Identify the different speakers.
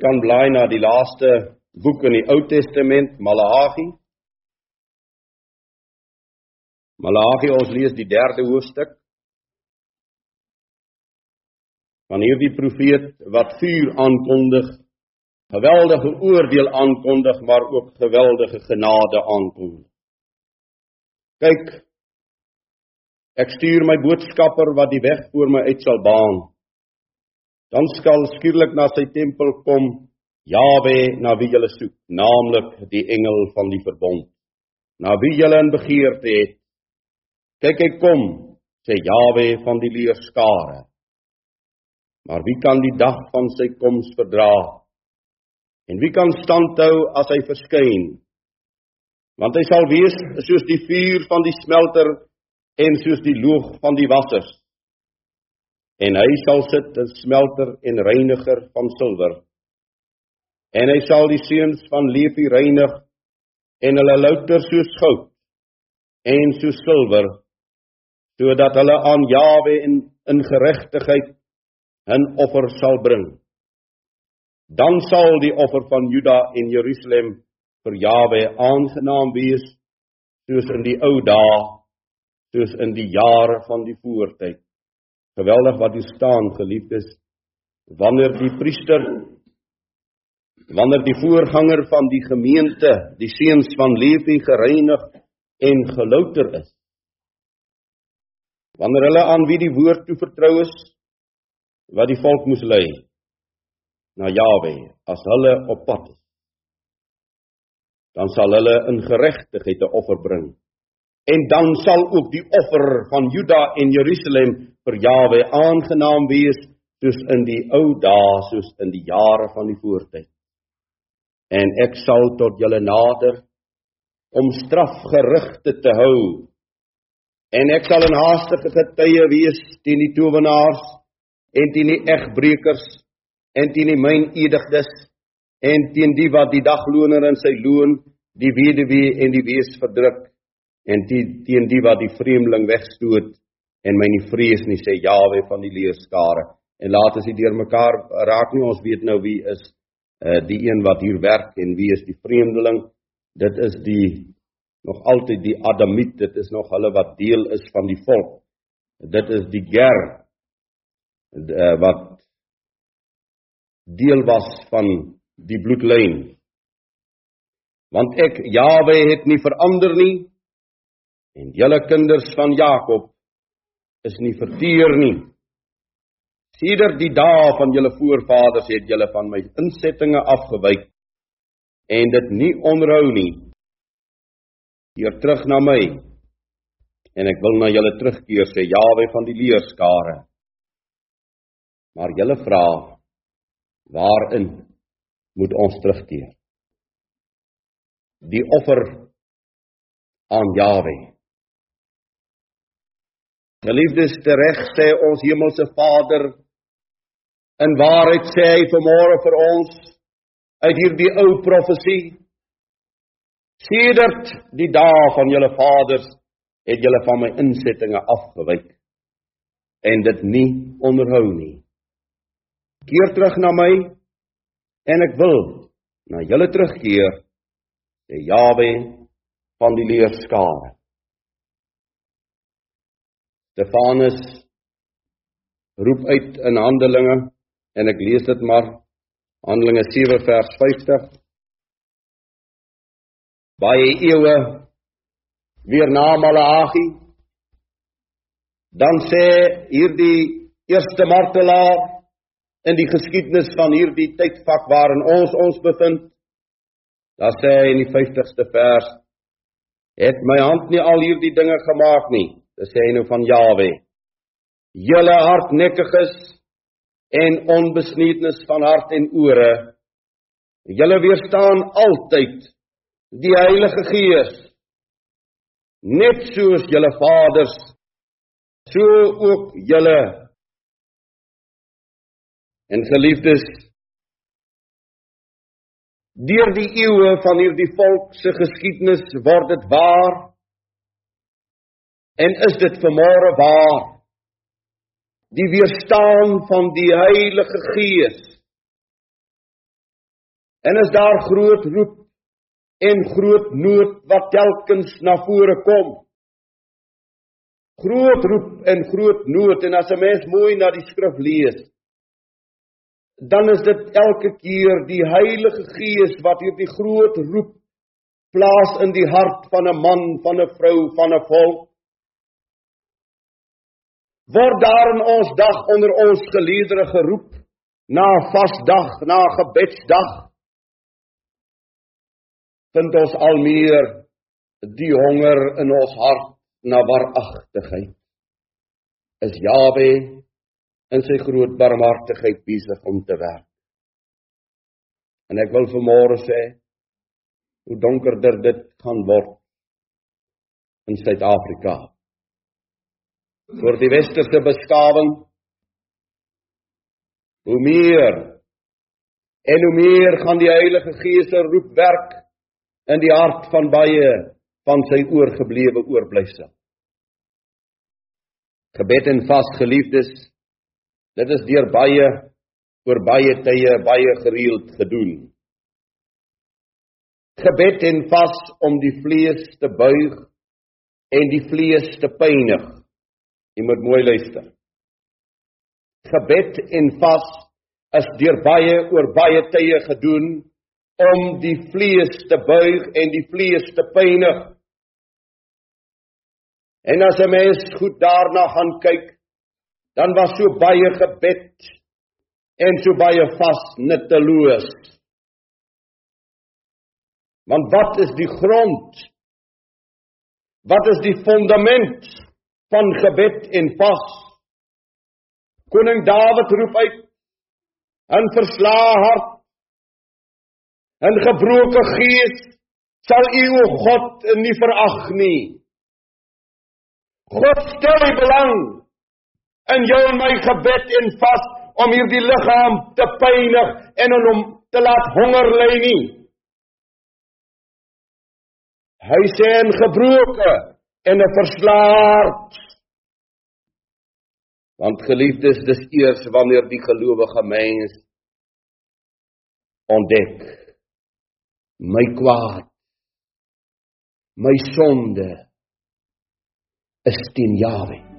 Speaker 1: kan blaai na die laaste boek in die Ou Testament, Maleagi. Maleagi ons lees die 3de hoofstuk. Van hierdie profeet wat vuur aankondig, geweldige oordeel aankondig, maar ook geweldige genade aankondig. Kyk, ek stuur my boodskapper wat die weg voor my uit sal baan dan skal skielik na sy tempel kom Jawe na wie julle soek, naamlik die engel van die verbond, na wie julle in begeerte het. Kyk hy kom, sê Jawe van die leerskare. Maar wie kan die dag van sy koms verdra? En wie kan standhou as hy verskyn? Want hy sal wees soos die vuur van die smelter en soos die loog van die wassers en hy sal sit as smelter en reiniger van silwer. En hy sal die seuns van Levi reinig en hulle louter soos goud en soos silwer sodat hulle aan Jawe in in geregtigheid 'n offer sal bring. Dan sal die offer van Juda en Jerusalem vir Jawe aangenaam wees soos in die ou dae soos in die jare van die voortyd geweldig wat hier staan geliefdes. Wanneer die priester wanneer die voorganger van die gemeente die seuns van Levi gereinig en gelouter is wanneer hulle aan wie die woord toe vertrou is wat die volk moes lei na Jawe as hulle op pad is dan sal hulle in geregtigheid 'n offer bring en dan sal ook die offer van Juda en Jerusalem vir Jawe aangenaam wees soos in die ou dae soos in die jare van die voortyd. En ek sal tot julle nader om strafgerigte te hou. En ek sal 'n haastige getuie wees teen die towenaars en teen die egbreekers en teen die mynedigdes en teen die wat die dagloner in sy loon, die weduwee en die wees verdruk en teen die wat die vreemdeling wegstoot en my nie vrees nie sê Jawe van die leerskare. En laat as dit deur mekaar raak nie ons weet nou wie is uh, die een wat hier werk en wie is die vreemdeling. Dit is die nog altyd die adamiet dit is nog hulle wat deel is van die volk. Dit is die ger uh, wat deel was van die bloedlyn. Want ek Jawe het nie verander nie en julle kinders van Jakob is nie verteer nie. Sedert die dae van julle voorvaders het julle van my insettinge afgewyk en dit nie onrou nie. Keer terug na my en ek wil na julle terugkeer sê Jawe van die leerskare. Maar julle vra waarin moet ons terugkeer? Die offer aan Jawe. Geliefdes, tereg sê ons hemelse Vader in waarheid sê hy vanmôre vir ons uit hierdie ou profesie sedert die dae van julle vaders het julle van my insettinge afgewyk en dit nie onderhou nie. Keer terug na my en ek wil na julle terugkeer sê Jawe van die leerskare. Stefanus roep uit in Handelinge en ek lees dit maar. Handelinge 7 vers 50 Baie eeue weer na Malagi dan sê hierdie eerste martelaar in die geskiedenis van hierdie tydvak waarin ons ons bevind dan sê hy in die 50ste vers het my hand nie al hierdie dinge gemaak nie Dit sê hy nou van Jawe. Julle hardnekkiges en onbesneednis van hart en ore. Julle weerstaan altyd die Heilige Gees. Net soos julle vaders so ook julle en geliefdes deur die eeue van hierdie volk se geskiedenis word dit waar En is dit vanmôre waar? Die weerstaan van die Heilige Gees En as daar groot roep en groot nood wat telkens na vore kom. Groot roep en groot nood en as 'n mens mooi na die skrif lees, dan is dit elke keer die Heilige Gees wat hierdie groot roep plaas in die hart van 'n man, van 'n vrou, van 'n volk. Word daar in ons dag onder ons geliedere geroep na 'n vasdag, na 'n gebedsdag. Vind ons al meer die honger in ons hart na waaragtigheid. Is Jawe in sy groot barmhartigheid besig om te werk. En ek wil vanmôre sê hoe donkerder dit gaan word in Suid-Afrika. Vir die westerse beskawing hoe meer en hoe meer gaan die Heilige Gees se roep werk in die hart van baie van sy oorgeblewe oorblyfsel. Gebed en vas geliefdes, dit is deur baie oor baie tye baie gereeld gedoen gebed en vas om die vlees te buig en die vlees te pynig. Jy moet mooi luister. Gebed en vas is deur baie oor baie tye gedoen om die vlees te buig en die vlees te pynig. En as 'n mens goed daarna gaan kyk, dan was so baie gebed en so baie vas nutteloos. Want wat is die grond? Wat is die fundament van gebed en vas? Koning Dawid roep uit in verslae hart en gebroke gees sal u o God nie verag nie. God stel belang in jou en my gebed en vas om hierdie liggaam te pynig en om te laat honger ly nie. Hy sê en gebroke en 'n verslaard. Want geliefdes, dis eers wanneer die gelowige mens ontdek my kwaad, my sonde is teen Jahwe.